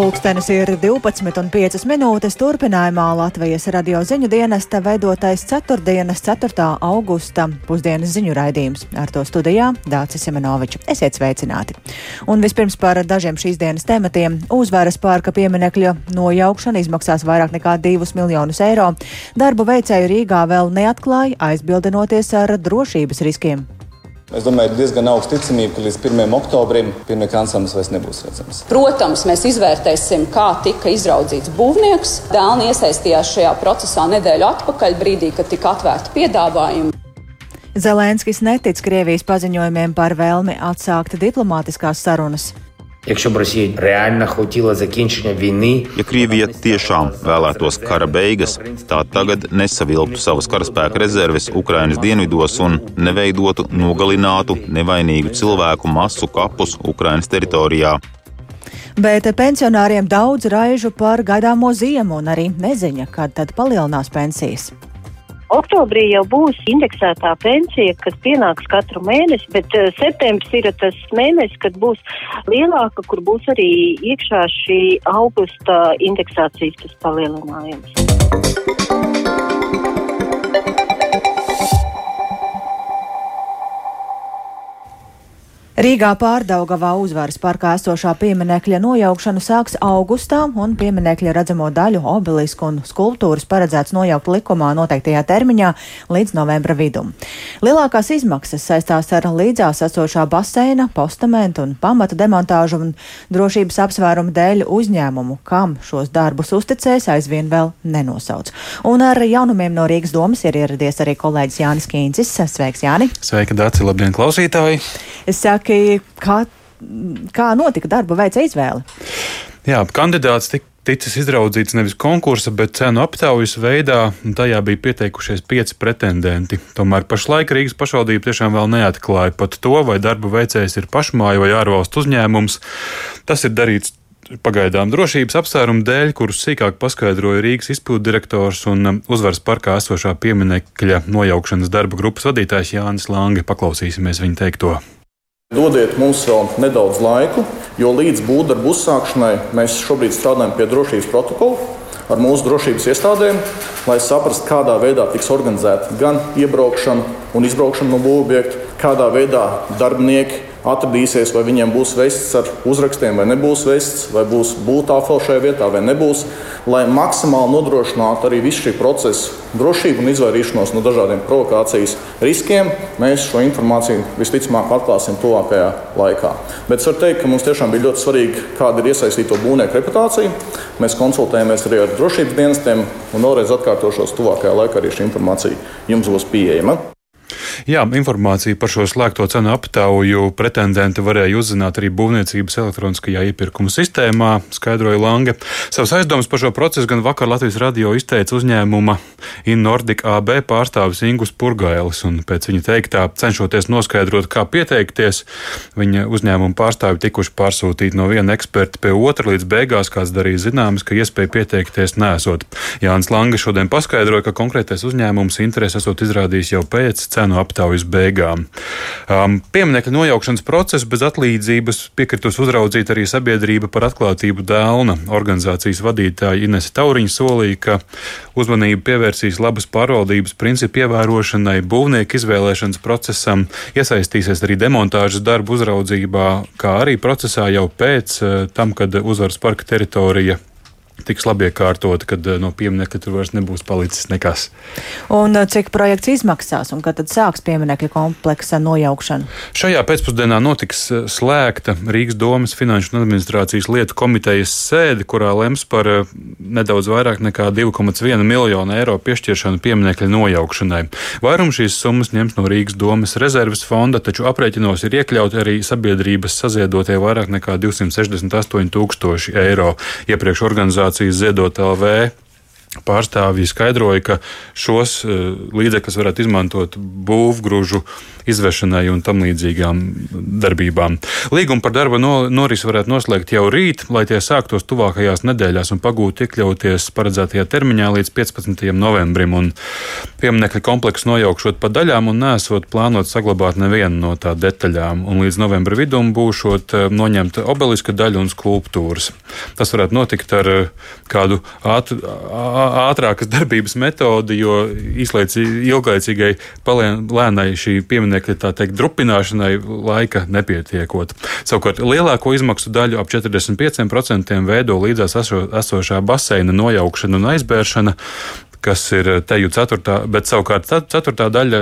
Pulkstenis ir 12,5 minūtes. Turpinājumā Latvijas radio ziņu dienesta veidotais 4. 4. augusta pusdienas ziņu raidījums. Ar to studijā Dācis Semenovičs. Esiet sveicināti! Un vispirms par dažiem šīs dienas tematiem. Uzvaras pārka pieminekļa nojaukšana izmaksās vairāk nekā 2 miljonus eiro. Darbu veicēju Rīgā vēl neatklāja, aizbildinoties ar drošības riskiem. Es domāju, ir diezgan augsta ticamība, ka līdz 1. oktobrim pirmie kancams vairs nebūs redzams. Protams, mēs izvērtēsim, kā tika izraudzīts būvnieks. Dēlni iesaistījās šajā procesā nedēļu atpakaļ, brīdī, kad tika atvērti piedāvājumi. Zelenskis netic Krievijas paziņojumiem par vēlmi atsākt diplomātiskās sarunas. Якщо б Росія реально хотіла закінчення війни, Ja Krievija tiešām vēlētos kara beigas, tā tagad nesavilktu savas karaspēka rezerves Ukrainas dienvidos un neveidotu nogalinātu nevainīgu cilvēku masu kapus Ukrainas teritorijā. Bet pensionāriem daudz raižu par gaidāmo ziemu un arī neziņa, kad tad palielinās pensijas. Oktobrī jau būs indeksētā pensija, kas pienāks katru mēnesi, bet uh, septembris ir tas mēnesis, kad būs lielāka, kur būs arī iekšā šī augusta indeksācijas palielinājums. Rīgā pārdaugavā uzvaras parkā esošā pieminekļa nojaukšanu sāks augustā, un pieminekļa redzamo daļu, obelisku un skulptūras paredzēts nojaukt likumā noteiktajā termiņā līdz novembra vidum. Lielākās izmaksas saistās ar līdzās esošā baseina, postamentu un pamata demontāžu un drošības apsvērumu dēļ uzņēmumu, kam šos darbus uzticēs, aizvien vēl nenosauc. Un ar jaunumiem no Rīgas domas ir ieradies arī kolēģis Jānis Kīncis. Sveiks, Jāni! Sveika, Dārci! Labdien, klausītāji! Es saku, kā, kā notika darba veica izvēle? Jā, kandidāts tika ticis izraudzīts nevis konkursa, bet cenu aptaujas veidā, tajā bija pieteikušies pieci pretendenti. Tomēr pašlaik Rīgas pašvaldība tiešām vēl neatklāja pat to, vai darba veicējs ir pašmāju vai ārvalstu uzņēmums. Tas ir darīts pagaidām drošības apsvērumu dēļ, kurus sīkāk paskaidroja Rīgas izpildu direktors un uzvaras parkā esošā pieminekļa nojaukšanas darba grupas vadītājs Jānis Lange. Paklausīsimies viņa teikto. Dodiet mums vēl nedaudz laiku, jo līdz būvdarbu uzsākšanai mēs šobrīd strādājam pie drošības protokola ar mūsu drošības iestādēm, lai saprastu, kādā veidā tiks organizēta gan iebraukšana un izbraukšana no būvobjekta, kādā veidā darbinieki atradīsies, vai viņiem būs vests ar uzrakstiem, vai nebūs vests, vai būs būvtāfela šajā vietā, vai nebūs, lai maksimāli nodrošinātu arī visu šī procesa drošību un izvairīšanos no dažādiem provokācijas riskiem. Mēs šo informāciju visticamāk atklāsim tuvākajā laikā. Bet es varu teikt, ka mums tiešām bija ļoti svarīgi, kāda ir iesaistīto būvnieku reputācija. Mēs konsultējamies arī ar drošības dienestiem, un vēlreiz atkārtošos, tuvākajā laikā arī šī informācija jums būs pieejama. Jā, informāciju par šo slēgto cenu aptauju pretendenti varēja uzzināt arī būvniecības elektroniskajā iepirkuma sistēmā, skaidroja Lange. Savas aizdomas par šo procesu gan vakar Latvijas radio izteica uzņēmuma InNordic AB pārstāvis Ingus Purgailis, un pēc viņa teiktā cenšoties noskaidrot, kā pieteikties, viņa uzņēmuma pārstāvi tikuši pārsūtīti no viena eksperta pie otra līdz beigās, kāds darīja zināms, ka iespēja pieteikties nesot. Jānis Lange šodien paskaidroja, ka konkrētais uzņēmums interesi esot izrādījis jau pēc cenu aptaujas beigām. Um, Pieminekļa nojaukšanas procesu bez atlīdzības piekritus uzraudzīt arī sabiedrība par atklātību Dēlna. Organizācijas vadītāja Inese Tauriņa solīja, ka uzmanību pievērsīs labas pārvaldības principu ievērošanai, būvnieku izvēlēšanas procesam, iesaistīsies arī demontāžas darbu uzraudzībā, kā arī procesā jau pēc tam, kad uzvaras parka teritorija tiks labi iekārtota, kad no pieminiekta tur vairs nebūs palicis nekas. Un cik projekts izmaksās un kad tad sāks pieminekļa kompleksa nojaukšana? Šajā pēcpusdienā notiks slēgta Rīgas domas finanšu un administrācijas lietu komitejas sēde, kurā lems par nedaudz vairāk nekā 2,1 miljonu eiro piešķiršanu pieminekļa nojaukšanai. Vairums šīs summas ņems no Rīgas domas rezerves fonda, taču aprēķinos ir iekļauti arī sabiedrības saziedotie vairāk nekā 268 tūkstoši eiro iepriekš organizācijas organizācijas Ziedot LV pārstāvji skaidroja, ka šos līdzekļus varētu izmantot būvgrūžu izvešanai un tam līdzīgām darbībām. Līgumu par darba no, norisi varētu noslēgt jau rīt, lai tie sāktos tuvākajās nedēļās un pagūtu iekļauties paredzētajā termiņā līdz 15. novembrim. Un pieminekļa kompleksu nojaukšot pa daļām un nesot plānot saglabāt nevienu no tā detaļām. Un līdz novembra vidum būšot noņemta obeliska daļa un skulptūras. Tas varētu notikt ar kādu ātr, ātrākas darbības metodi, jo ilglaicīgai lēnai šī pieminekļa tā teikt drupināšanai laika nepietiekot. Savukārt lielāko izmaksu daļu ap 45% veido līdzās esošā baseina nojaukšana un aizbēršana, kas ir teju ceturtā, bet savukārt ceturtā daļa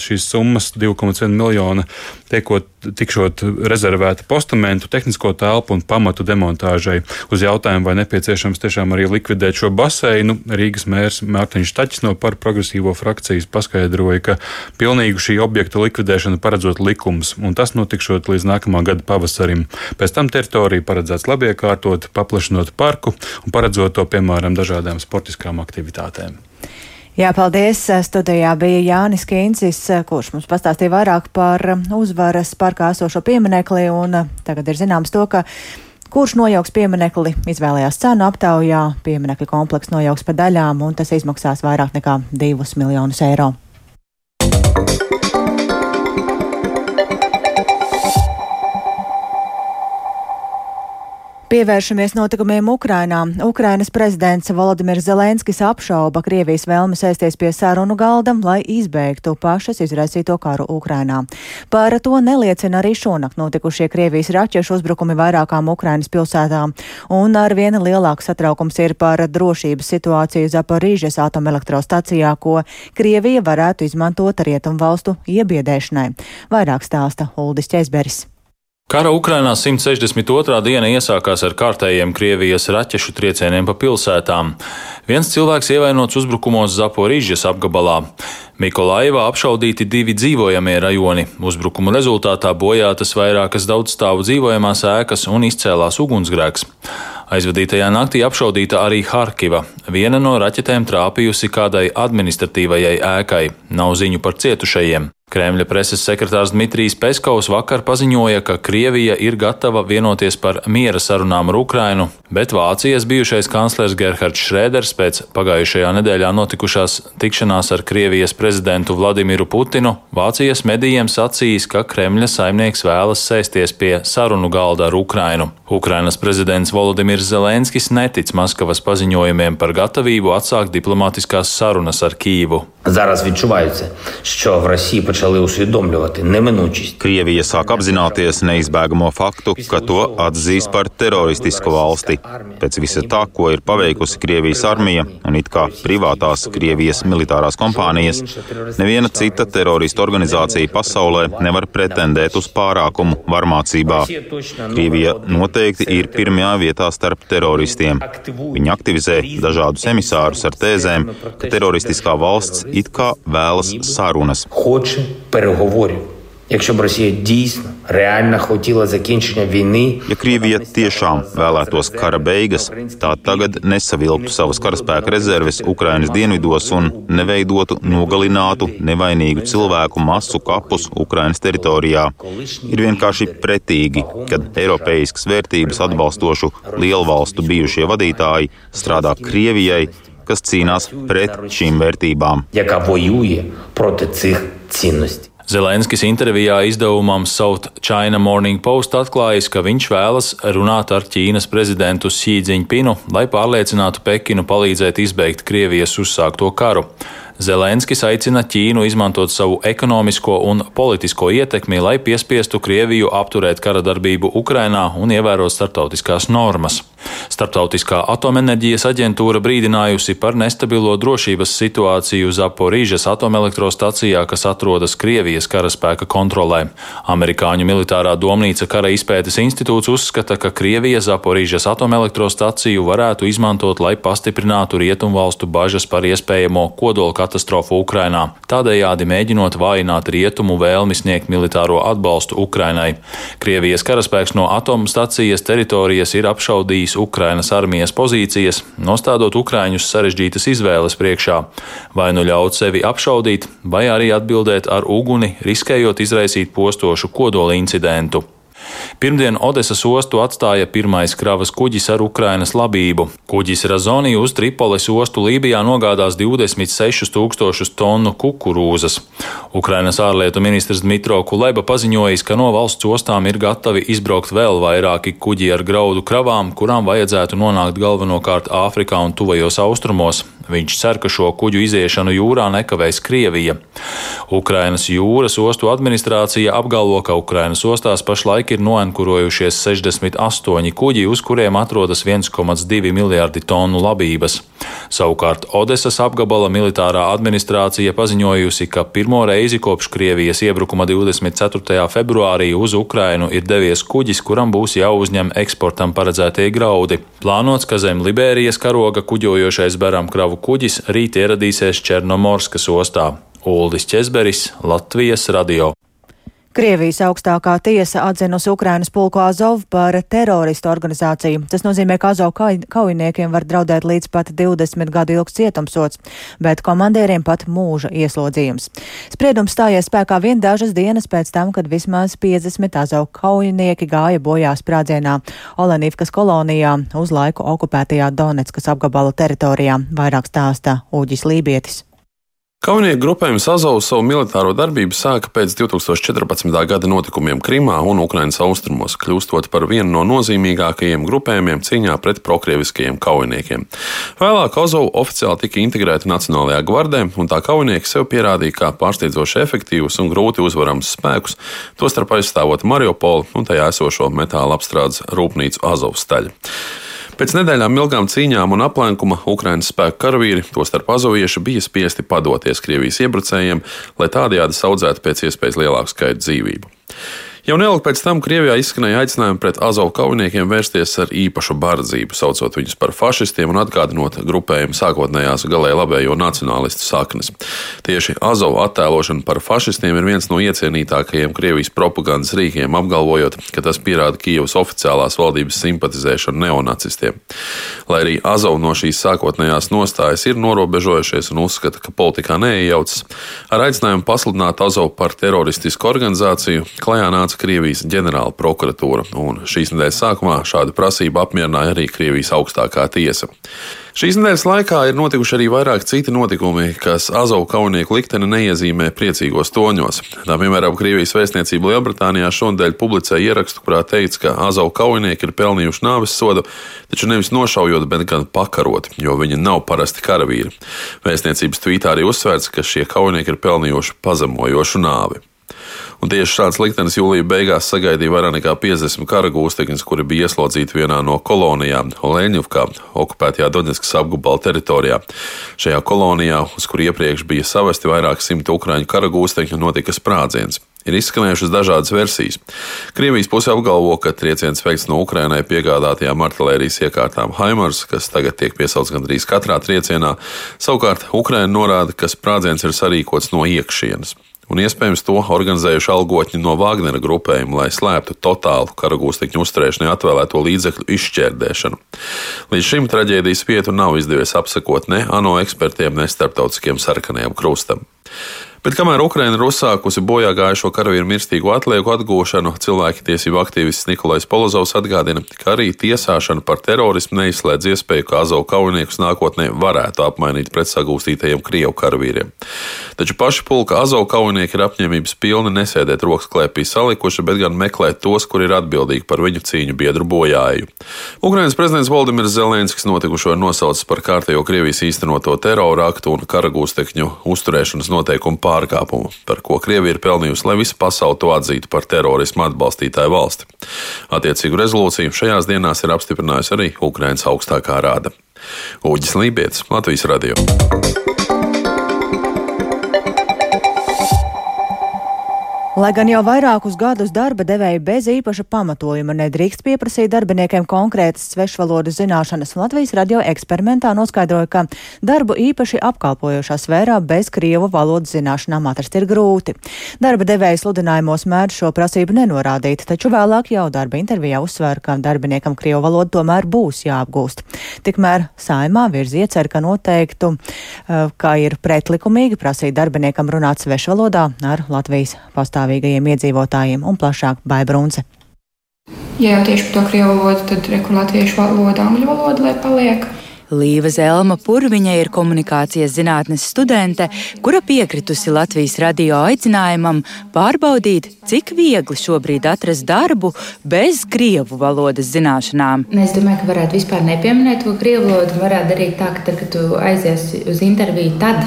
šīs summas 2,1 miljona tiekot, tikšot rezervēta postamentu, tehnisko telpu un pamatu demontāžai. Uz jautājumu, vai nepieciešams tiešām arī likvidēt šo baseinu, Rīgas mērs Mārtiņš Taķis no par progresīvo frakcijas paskaidroja, ka pilnīgu šī objekta likvidēšanu paredzot likums, un tas notikšot līdz nākamā gada pavasarim. Pēc tam teritoriju paredzēts labiekārtot, paplašinot parku un paredzot to, piemēram, dažādām sportiskām aktivitātēm. Jā, paldies. Studijā bija Jānis Kīncis, kurš mums pastāstīja vairāk par uzvaras parkā esošo pieminekli, un tagad ir zināms to, ka Kurš nojauks pieminekli, izvēlējās cenu aptaujā, pieminekļa komplekss nojauks pa daļām, un tas izmaksās vairāk nekā 2 miljonus eiro. Pievēršamies notikumiem Ukrainā. Ukrainas prezidents Volodimirs Zelenskis apšauba Krievijas vēlmi sēsties pie sarunu galda, lai izbeigtu pašas izraisīto karu Ukrainā. Par to neliecina arī šonakt notikušie Krievijas raķešu uzbrukumi vairākām Ukrainas pilsētām, un ar viena lielāks satraukums ir par drošības situāciju Zaporīžas atomelektrostacijā, ko Krievija varētu izmantot rietumu valstu iebiedēšanai. Vairāk stāsta Uldis Česberis. Kara Ukrainā 162. diena iesākās ar kārtējiem Krievijas raķešu triecieniem pa pilsētām. Viens cilvēks ievainots uzbrukumos Zaporīžas apgabalā. Mikolaivā apšaudīti divi dzīvojamie rajoni. Uzbrukumu rezultātā bojātas vairākas daudzstāvu dzīvojamās ēkas un izcēlās ugunsgrēks. Aizvadītajā naktī apšaudīta arī Harkiva. Viena no raķetēm trāpījusi kādai administratīvajai ēkai. Nav ziņu par cietušajiem. Kremļa preses sekretārs Dmitrijs Peskovs vakar paziņoja, ka Krievija ir gatava vienoties par miera sarunām ar Ukrainu, bet Vācijas bijušais kanclers Gerhards Šrēders pēc pagājušajā nedēļā notikušās tikšanās ar Krievijas prezidentu Vladimiru Putinu Vācijas medijiem sacījis, ka Kremļa saimnieks vēlas sēsties pie sarunu galda ar Ukrainu. Ukrainas prezidents Volodimirs Zelenskis netic Maskavas paziņojumiem par gatavību atsākt diplomātiskās sarunas ar Kīvu. Zaras, відчувається, що в Росії почали усвідомлювати неминучість. Krievija sāk apzināties neizbēgamo faktu, ka to atzīs par teroristisku valsti. Pēc visa tā, ko ir paveikusi Krievijas armija un it kā privātās Krievijas militārās kompānijas, neviena cita teroristu organizācija pasaulē nevar pretendēt uz pārākumu varmācībā. Krievija noteikti ir pirmajā vietā starp teroristiem. Viņi aktivizē dažādus emisārus ar tēzēm, ka teroristiskā valsts it kā vēlas sarunas. Хоче переговорів. Якщо б Росія дійсно реально хотіла закінчення війни, Ja Krievija tiešām vēlētos kara beigas, tā tagad nesavilktu savas karaspēka rezerves Ukrainas dienvidos un neveidotu nogalinātu nevainīgu cilvēku masu kapus Ukrainas teritorijā. Ir vienkārši pretīgi, kad eiropeiskas vērtības atbalstošu lielvalstu bijušie vadītāji strādā Krievijai, kas cīnās pret šīm vērtībām. яка воює проти цих цінностей. Zelenskis intervijā izdevumam South China Morning Post atklājis, ka viņš vēlas runāt ar Ķīnas prezidentu Xi Jinpingu, lai pārliecinātu Pekinu palīdzēt izbeigt Krievijas uzsākto karu. Zelenskis aicina Ķīnu izmantot savu ekonomisko un politisko ietekmi, lai piespiestu Krieviju apturēt kara darbību Ukrainā un ievērot starptautiskās normas. Starptautiskā atomenerģijas aģentūra brīdinājusi par nestabilo drošības situāciju Zaporīžas atomelektrostacijā, kas atrodas Krievijas karaspēka kontrolē. Amerikāņu militārā domnīca kara izpētes institūts uzskata, ka Krievija Zaporīžas atomelektrostaciju varētu izmantot, lai pastiprinātu rietumvalstu bažas par iespējamo kodolka katastrofu Ukrainā, tādējādi mēģinot vājināt rietumu vēlmi sniegt militāro atbalstu Ukrainai. Krievijas karaspēks no atomstacijas teritorijas ir apšaudījis Ukrainas armijas pozīcijas, nostādot Ukraiņus sarežģītas izvēles priekšā - vai nu ļaut sevi apšaudīt, vai arī atbildēt ar uguni, riskējot izraisīt postošu kodola incidentu. Pirmdien Odesas ostu atstāja pirmais kravas kuģis ar Ukrainas labību. Kuģis Razonī uz Tripolis ostu Lībijā nogādās 26 tūkstošus tonu kukurūzas. Ukrainas ārlietu ministrs Dmitro Kuleba paziņojis, ka no valsts ostām ir gatavi izbraukt vēl vairāki kuģi ar graudu kravām, kurām vajadzētu nonākt galvenokārt Āfrikā un Tuvajos austrumos. Viņš cer, ka šo kuģu iziešanu jūrā nekavēs Krievija. Ukrainas jūras ostu administrācija apgalvo, ka Ukrainas ostās pašlaik ir noenkurojušies 68 kuģi, uz kuriem atrodas 1,2 miljardi tonu labības. Savukārt Odesas apgabala militārā administrācija paziņojusi, ka pirmo reizi kopš Krievijas iebrukuma 24. februārī uz Ukrainu ir devies kuģis, kuram būs jāuzņem eksportam paredzētie graudi. Plānots, ka zem Liberijas karoga kuģojošais beram kravu kuģis rīt ieradīsies Černomorskas ostā. Uldis Česberis, Latvijas radio. Krievijas augstākā tiesa atzinusi Ukrainas pulku Azovu par teroristu organizāciju. Tas nozīmē, ka Azovu kaujiniekiem var draudēt līdz pat 20 gadu ilgs cietumsots, bet komandieriem pat mūža ieslodzījums. Spriedums stājies spēkā vien dažas dienas pēc tam, kad vismaz 50 Azovu kaujinieki gāja bojā sprādzienā Olenīvkas kolonijā uz laiku okupētajā Donetskas apgabala teritorijā, vairāk stāsta Uģis Lībietis. Kaujinieku grupējums Azovs savu militāro darbību sāka pēc 2014. gada notikumiem Krimā un Ukrainas austrumos, kļūstot par vienu no nozīmīgākajiem grupējumiem cīņā pret prokrieviskajiem kaujiniekiem. Vēlāk Azov oficiāli tika integrēta Nacionālajā gvardē, un tā kaujinieki sev pierādīja kā pārsteidzoši efektīvus un grūti uzvaramus spēkus, tostarp aizstāvot Mariupolu un tajā esošo metāla apstrādes rūpnīcu Azovs taļu. Pēc nedēļām ilgām cīņām un aplenkuma Ukraiņas spēku karavīri, tostarp azovieši, bija spiesti padoties Krievijas iebrucējiem, lai tādējādi audzētu pēc iespējas lielāku skaitu dzīvību. Jau neilgi pēc tam Krievijā izskanēja aicinājumi pret Azovu kaujiniekiem vērsties ar īpašu bardzību, saucot viņus par fašistiem un atgādinot grupējumu sākotnējās galēji labējo nacionālistu saknes. Tieši Azovu attēlošana par fašistiem ir viens no iecienītākajiem Krievijas propagandas rīkiem, apgalvojot, ka tas pierāda Kijavas oficiālās valdības simpatizēšanu neonacistiem. Lai arī Azovu no šīs sākotnējās nostājas ir norobežojušies un uzskata, ka politikā neiejaucas, ar aicinājumu pasludināt Azovu par teroristisku organizāciju, klajā nāca iesniedza Krievijas ģenerāla prokuratūra, un šīs nedēļas sākumā šādu prasību apmierināja arī Krievijas augstākā tiesa. Šīs nedēļas laikā ir notikuši arī vairāk citi notikumi, kas Azovu kaujinieku likteni neiezīmē priecīgos toņos. Tā piemēram, Krievijas vēstniecība Lielbritānijā šonadēļ publicēja ierakstu, kurā teikts, ka Azovu kaujinieki ir pelnījuši nāves sodu, taču nevis nošaujot, bet gan pakarot, jo viņi nav parasti karavīri. Vēstniecības tvītā arī uzsvērts, ka šie kaujinieki ir pelnījuši pazemojošu nāvi. Un tieši šāds liktenis jūlijā beigās sagaidīja vairāk nekā 50 kara gūstekņus, kuri bija ieslodzīti vienā no kolonijām Oleņģivkā, okupētajā Doņetskas apgabala teritorijā. Šajā kolonijā, uz kur iepriekš bija savesti vairāk simti ukrāņu kara gūstekņu, notika sprādziens. Ir izskanējušas dažādas versijas. Krievijas puse apgalvo, ka trieciens veikts no Ukrainai piegādātajām artērijas iekārtām Haimars, kas tagad tiek piesaukts gandrīz katrā triecienā. Savukārt Ukraina norāda, ka sprādziens ir sarīkots no iekšienes un iespējams to organizējuši algotņi no Wagnera grupējuma, lai slēptu totālu karagūstekņu uzturēšanai atvēlēto līdzekļu izšķērdēšanu. Līdz šim traģēdijas vietu nav izdevies apsekot ne ANO ekspertiem, ne starptautiskiem sarkanajam krustam. Bet kamēr Ukraina ir uzsākusi bojā gājušo karavīru mirstīgo atlieku atgūšanu, cilvēku tiesību aktīvists Nikolais Polozovs atgādina, ka arī tiesāšana par terorismu neizslēdz iespēju, ka Azovu kaujiniekus nākotnē varētu apmainīt pret sagūstītajiem Krievu karavīriem. Taču paši pulka Azovu kaujinieki ir apņēmības pilni nesēdēt rokas klēpī salikuši, bet gan meklēt tos, kur ir atbildīgi par viņu cīņu biedru bojāju. Ukrainas prezidents Valdimirs Zelenskis notikušo ir nosaucis par kārtējo Krievijas īstenoto terora aktu un karagūstekņu uzturēšanas noteikumu pār pārkāpumu, par ko Krievija ir pelnījusi, lai visa pasaule to atzītu par terorismu atbalstītāju valsti. Attiecīgu rezolūciju šajās dienās ir apstiprinājusi arī Ukrainas augstākā rāda. Uģis Lībijams, Latvijas radio. Lai gan jau vairākus gadus darba devēja bez īpaša pamatojuma nedrīkst pieprasīt darbiniekiem konkrētas svešvalodu zināšanas, Latvijas radio eksperimentā noskaidroja, ka darbu īpaši apkalpojošā sfērā bez krievu valodas zināšanām atrast ir grūti. Darba devēja sludinājumos mēdz šo prasību nenorādīt, taču vēlāk jau darba intervijā uzsvēra, ka darbiniekam krievu valoda tomēr būs jāapgūst. Tikmēr saimā virzie cer, ka noteiktu, eh, ka ir pretlikumīgi prasīt darbiniekam runāt svešvalodā ar Latvijas pastāvību pastāvīgajiem iedzīvotājiem un plašāk Baibrunce. Ja jau tieši par to krievu valodu, tad reku latviešu valoda, angļu valoda, lai paliek. Līva Zelma Purviņa ir komunikācijas zinātnes studente, kura piekritusi Latvijas radio aicinājumam pārbaudīt, cik viegli šobrīd atrast darbu bez krievu valodas zināšanām. Es domāju, ka varētu vispār nepieminēt to krievu valodu. Varētu darīt tā, ka tad, kad tu aizies uz interviju, tad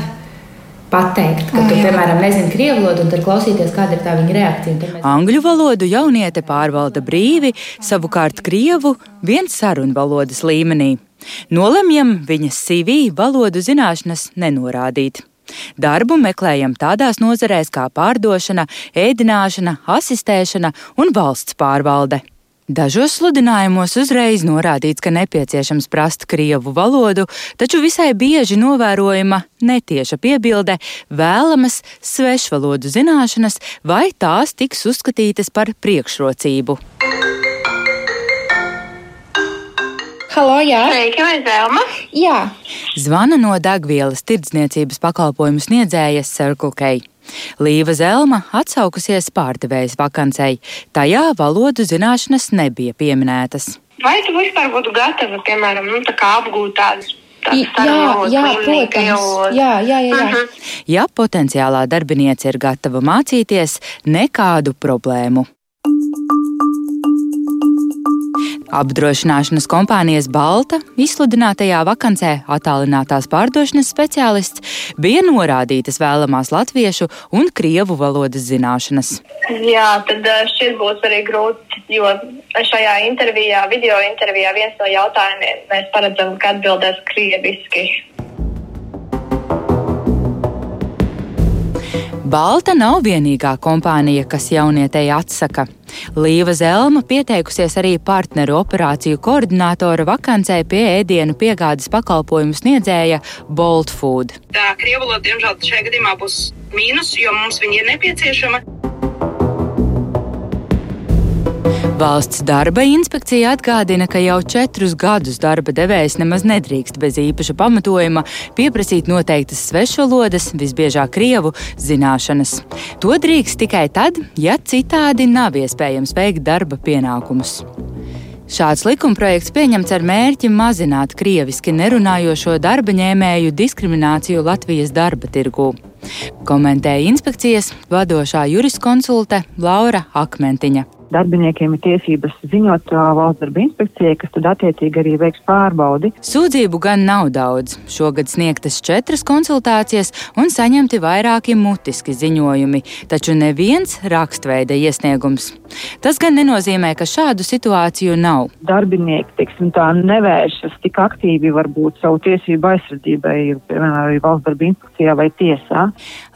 pateikt, ka oh, tu, jā. piemēram, nezini krievu valodu, un tad klausīties, kāda ir tā viņa reakcija. Mēs... Angļu valodu jauniete pārvalda brīvi, savukārt krievu viens sarunu valodas līmenī. Nolemjam viņas CV valodu zināšanas nenorādīt. Darbu meklējam tādās nozarēs kā pārdošana, ēdināšana, asistēšana un valsts pārvalde. Dažos sludinājumos uzreiz norādīts, ka nepieciešams prast krievu valodu, taču visai bieži novērojama netieša piebilde vēlamas svešvalodu zināšanas, vai tās tiks uzskatītas par priekšrocību. Halo, jā. Sveiki, Zelma? Jā. Zvana no degvielas tirdzniecības pakalpojumu sniedzējas Circle K. Līva Zelma atsaukusies pārdevējas vakancei. Tajā valodu zināšanas nebija pieminētas. Vai tu vispār būtu gatava, piemēram, nu, apgūt tādas Jā, jā, protams. Jā, jā, jā, jā. Uh -huh. Ja potenciālā darbiniece ir gatava mācīties, nekādu problēmu. Apdrošināšanas kompānijas Balta izsludinātajā vakancē attālinātās pārdošanas speciālists bija norādītas vēlamās latviešu un krievu valodas zināšanas. Jā, tad eh, šis būs arī grūti, jo šajā intervijā, video intervijā, viens no jautājumiem mēs paredzam, ka atbildēs krieviski. Balta nav vienīgā kompānija, kas jaunietei atsaka. Līva Zelma pieteikusies arī partneru operāciju koordinātora vakancē pie ēdienu piegādes pakalpojumu sniedzēja Bolt Food. Tā krievaloda, diemžēl, šajā gadījumā būs mīnus, jo mums viņa ir nepieciešama. Valsts darba inspekcija atgādina, ka jau četrus gadus darba devējs nemaz nedrīkst bez īpaša pamatojuma pieprasīt noteiktas svešvalodas, visbiežāk krievu, zināšanas. To drīkst tikai tad, ja citādi nav iespējams veikt darba pienākumus. Šāds likumprojekts pieņemts ar mērķi mazināt krieviski nerunājošo darba ņēmēju diskrimināciju Latvijas darba tirgū. Komentēja inspekcijas vadošā juriskonsulte Laura Akmentiņa darbiniekiem ir tiesības ziņot valsts darba inspekcijai, kas tad attiecīgi arī veiks pārbaudi. Sūdzību gan nav daudz. Šogad sniegtas četras konsultācijas un saņemti vairāki mutiski ziņojumi, taču neviens rakstveida iesniegums. Tas gan nenozīmē, ka šādu situāciju nav. Darbinieki, teiksim, tā nevēršas tik aktīvi varbūt savu tiesību aizsardzībai, piemēram, arī valsts darba inspekcijā vai tiesā.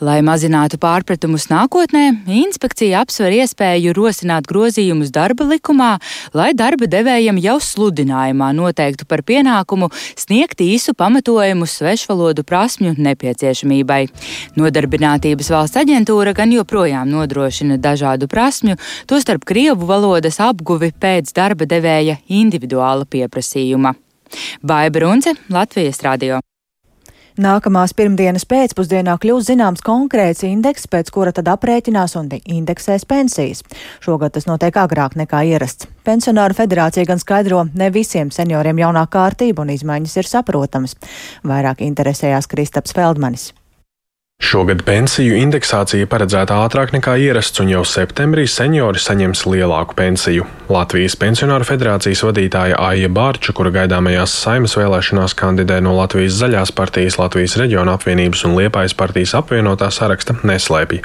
Lai mazinātu pārpratumus nākotnē, inspekcija apsver iespēju rosināt grozījumus grozījumus darba likumā, lai darba devējiem jau sludinājumā noteiktu par pienākumu sniegt īsu pamatojumu svešvalodu prasmju nepieciešamībai. Nodarbinātības valsts aģentūra gan joprojām nodrošina dažādu prasmju, tostarp krievu valodas apguvi pēc darba devēja individuāla pieprasījuma. Baiba Runce, Latvijas radio. Nākamās pirmdienas pēcpusdienā kļūs zināms konkrēts indeks, pēc kura tad aprēķinās un indeksēs pensijas. Šogad tas notiek agrāk nekā ierasts. Pensionāru federācija gan skaidro, ne visiem senioriem jaunā kārtība un izmaiņas ir saprotamas. Vairāk interesējās Kristaps Feldmanis. Šogad pensiju indeksācija paredzēta ātrāk nekā ierasts, un jau septembrī seniori saņems lielāku pensiju. Latvijas pensionāru federācijas vadītāja Aija Bārča, kura gaidāmajās saimas vēlēšanās kandidē no Latvijas zaļās partijas, Latvijas reģiona apvienības un Liepājas partijas apvienotā saraksta, neslēpj.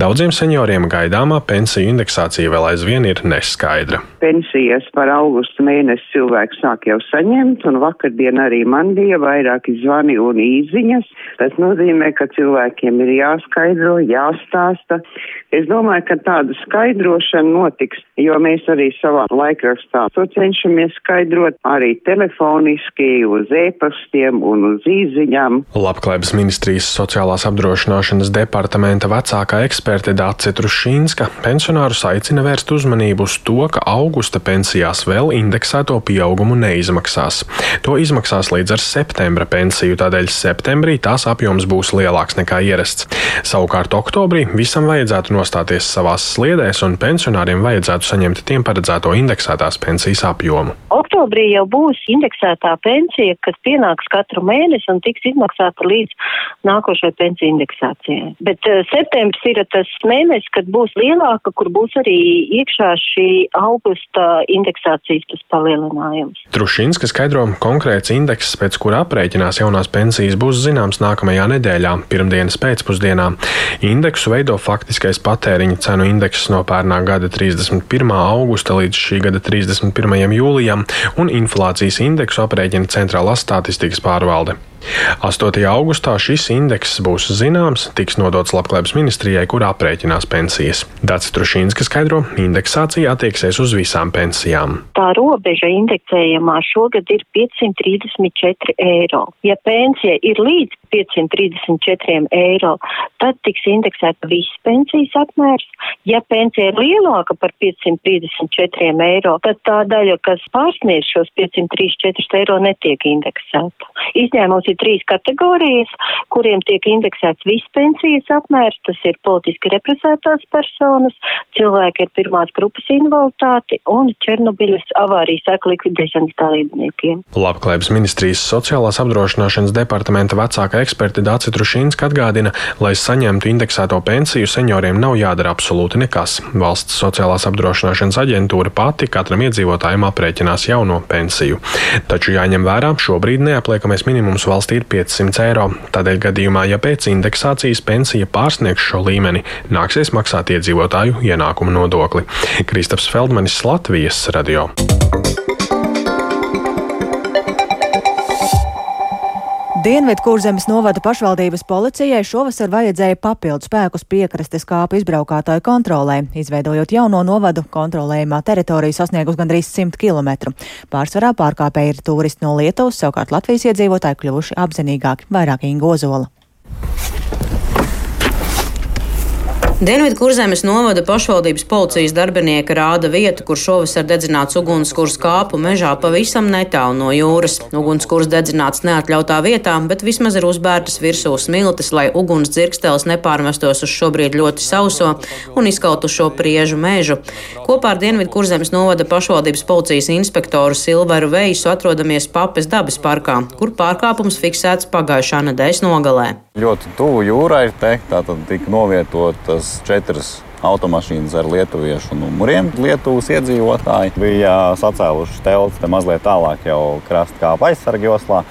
Daudziem senioriem gaidāmā pensiju indeksācija vēl aizvien ir neskaidra. Pensijas par augustu mēnesi cilvēks sāk jau saņemt, un vakardien arī man bija vairāki zvani un īziņas. Tas nozīmē, ka cilvēki cilvēkiem ir jāskaidro, jāstāsta, Es domāju, ka tāda skaidrošana notiks, jo mēs arī savā laikrakstā to cenšamies skaidrot arī telefoniski, uz e-pastiem un uz īziņām. Labklājības ministrijas sociālās apdrošināšanas departamenta vecākā eksperte Dāce Trušīnska pensionārus aicina vērst uzmanību uz to, ka augusta pensijās vēl indeksēto pieaugumu neizmaksās. To izmaksās līdz ar septembra pensiju, tādēļ septembrī tās apjoms būs lielāks nekā ierasts. Savukārt oktobrī visam vajadzētu nostāties savās sliedēs, un pensionāriem vajadzētu saņemt tiem paredzēto indeksētās pensijas apjomu. Oktobrī jau būs indeksētā pensija, kas pienāks katru mēnesi un tiks izmaksāta līdz nākošai pensiju indeksācijai. Bet uh, septembris ir tas mēnesis, kad būs lielāka, kur būs arī iekšā šī augusta indeksācijas palielinājums. Trušinska skaidro konkrēts indeks, pēc kura aprēķinās jaunās pensijas, būs zināms nākamajā nedēļā, pirmdienas pēcpusdienā. Indeksu veido faktiskais patēriņa cenu indeks no pērnā gada 31. augusta līdz šī gada 31. jūlijam, un inflācijas indeksu aprēķina Centrālā statistikas pārvalde. 8. augustā šis indeks būs zināms, tiks nodots Labklājības ministrijai, kur aprēķinās pensijas. Dats Trušīnska skaidro, indeksācija attieksies uz visām pensijām. Tā robeža indeksējumā šogad ir 534 eiro. Ja pensija ir līdz 534 eiro, tad tiks indeksēta viss pensijas apmērs. Ja pensija ir lielāka par 534 eiro, tad tā daļa, kas pārsniedz šos 534 eiro, netiek indeksēta. Izņēmums ir trīs kategorijas, kuriem tiek indeksēts viss pensijas apmērs. Tas ir politiski represētās personas, cilvēki ar pirmās grupas invaliditāti un Černobiļas avārijas seku likvidēšanas dalībniekiem. Labklājības ministrijas sociālās apdrošināšanas departamenta vecākā eksperte Dācis Trušīnska atgādina, lai saņemtu indeksēto pensiju, senioriem nav jādara absolūti nekas. Valsts sociālās apdrošināšanas aģentūra pati katram iedzīvotājam aprēķinās jauno pensiju. Taču jāņem vērā, šobrīd neapliekamais minimums valstī ir 500 eiro. Tādēļ gadījumā, ja pēc indeksācijas pensija pārsniegs šo līmeni, nāksies maksāt iedzīvotāju ienākumu nodokli. Kristaps Feldmanis, Latvijas radio. Dienvidkurzemes novada pašvaldības policijai šovasar vajadzēja papildu spēkus piekrastes kāpu izbraukātāju kontrolē, izveidojot jauno novadu kontrolējumā teritoriju sasniegus gandrīz 100 km. Pārsvarā pārkāpēji ir turisti no Lietuvas, savukārt Latvijas iedzīvotāji kļuvuši apzinīgāki, vairāk Ingozola. Dienvidkurzemes novada pašvaldības policijas darbinieki rāda vietu, kur šovasar dedzināts ugunskurs kāpu mežā pavisam netālu no jūras. Ugunskurs dedzināts neatļautā vietā, bet vismaz ir uzbērtas virsū smiltis, lai uguns dzirkstēls nepārmestos uz šobrīd ļoti sauso un izkautu šo priežu mežu. Kopā ar Dienvidkurzemes novada pašvaldības policijas inspektoru Silveru Veisu atrodamies Papes dabas parkā, kur pārkāpums fiksēts pagājušā nedēļas nogalē. Ļoti tuvu jūrai te tātad tika novietotas četras automašīnas ar lietuviešu numuriem. Lietuvas iedzīvotāji bija sacēluši telti te mazliet tālāk jau krasta kāpa aizsarga joslā.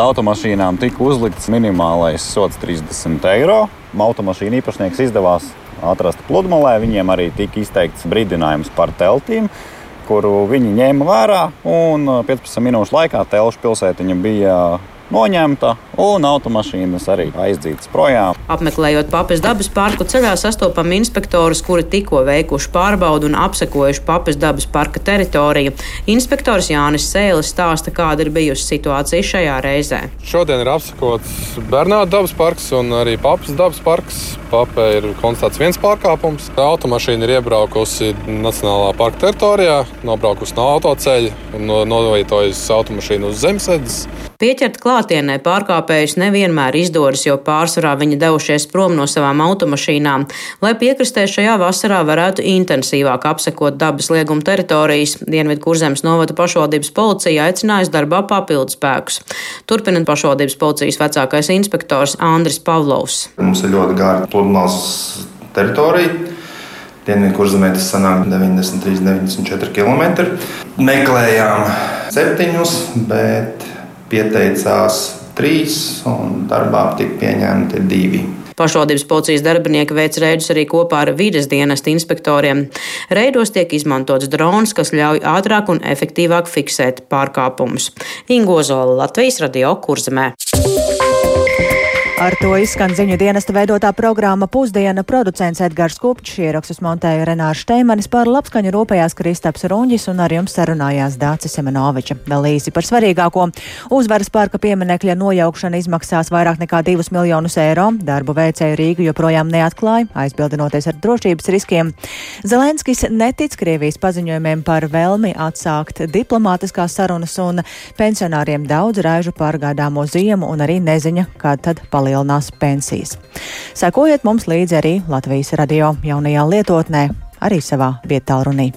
Automašīnām tika uzlikts minimālais sots 30 eiro. Automašīnu īpašnieks izdevās atrast pludmalē. Viņiem arī tika izteikts brīdinājums par teltīm, kuru viņi ņēma vērā. Un 15 minūšu laikā telšu pilsētiņa bija noņemta un automašīnas arī aizdzītas projām. Apmeklējot Papes dabas parku ceļā sastopam inspektorus, kuri tikko veikuši pārbaudu un apsekojuši Papes dabas parka teritoriju. Inspektors Jānis Sēlis stāsta, kāda ir bijusi situācija šajā reizē. Šodien ir apsekots Bernāta dabas parks un arī Papes dabas parks. Papē ir konstatēts viens pārkāpums. Automašīna ir iebraukusi Nacionālā parka teritorijā, nobraukusi no autoceļa un novietojusi automašīnu uz zemesēdes. Pieķert klātienē pārkāpējus nevienmēr izdodas, jo pārsvarā viņi devušies prom no savām automašīnām, lai piekrastē šajā vasarā varētu intensīvāk apsekot dabas lieguma teritorijas. Dienvidu kurzemes novada pašvaldības policija aicinājusi darbā papildus spēkus. Turpinot pašvaldības policijas vecākais inspektors Andris Pavlovs. Mums ir ļoti gara pludmales teritorija. Dienvidu kurzemē tas sanāk 93, 94 km. Meklējām septiņus, bet pieteicās trīs, un darbā tika pieņemti divi. Pašvaldības policijas darbinieki veic reidus arī kopā ar vides dienesta inspektoriem. Reidos tiek izmantots drons, kas ļauj ātrāk un efektīvāk fiksēt pārkāpumus. Ingozola Latvijas radio kurzemē. Ar to izskan ziņu dienesta veidotā programma Pusdiena producents Edgars Kupčs, ierakstus montēja Renārs Šteimanis par labskaņu rūpējās Kristaps Runģis un ar jums sarunājās Dācis Semenoviča. Vēl īsi par svarīgāko. Uzvaras parka pieminekļa nojaukšana izmaksās vairāk nekā 2 miljonus eiro. Darbu veicēju Rīgu joprojām neatklāja, aizbildinoties ar drošības riskiem. Zelenskis netic Krievijas paziņojumiem par vēlmi atsākt diplomātiskās sarunas un pensionāriem daudz raižu par gaidāmo ziemu un arī neziņa, kad tad palīdz palielinās pensijas. Sekojiet mums līdzi arī Latvijas radio jaunajā lietotnē, arī savā vietā runī.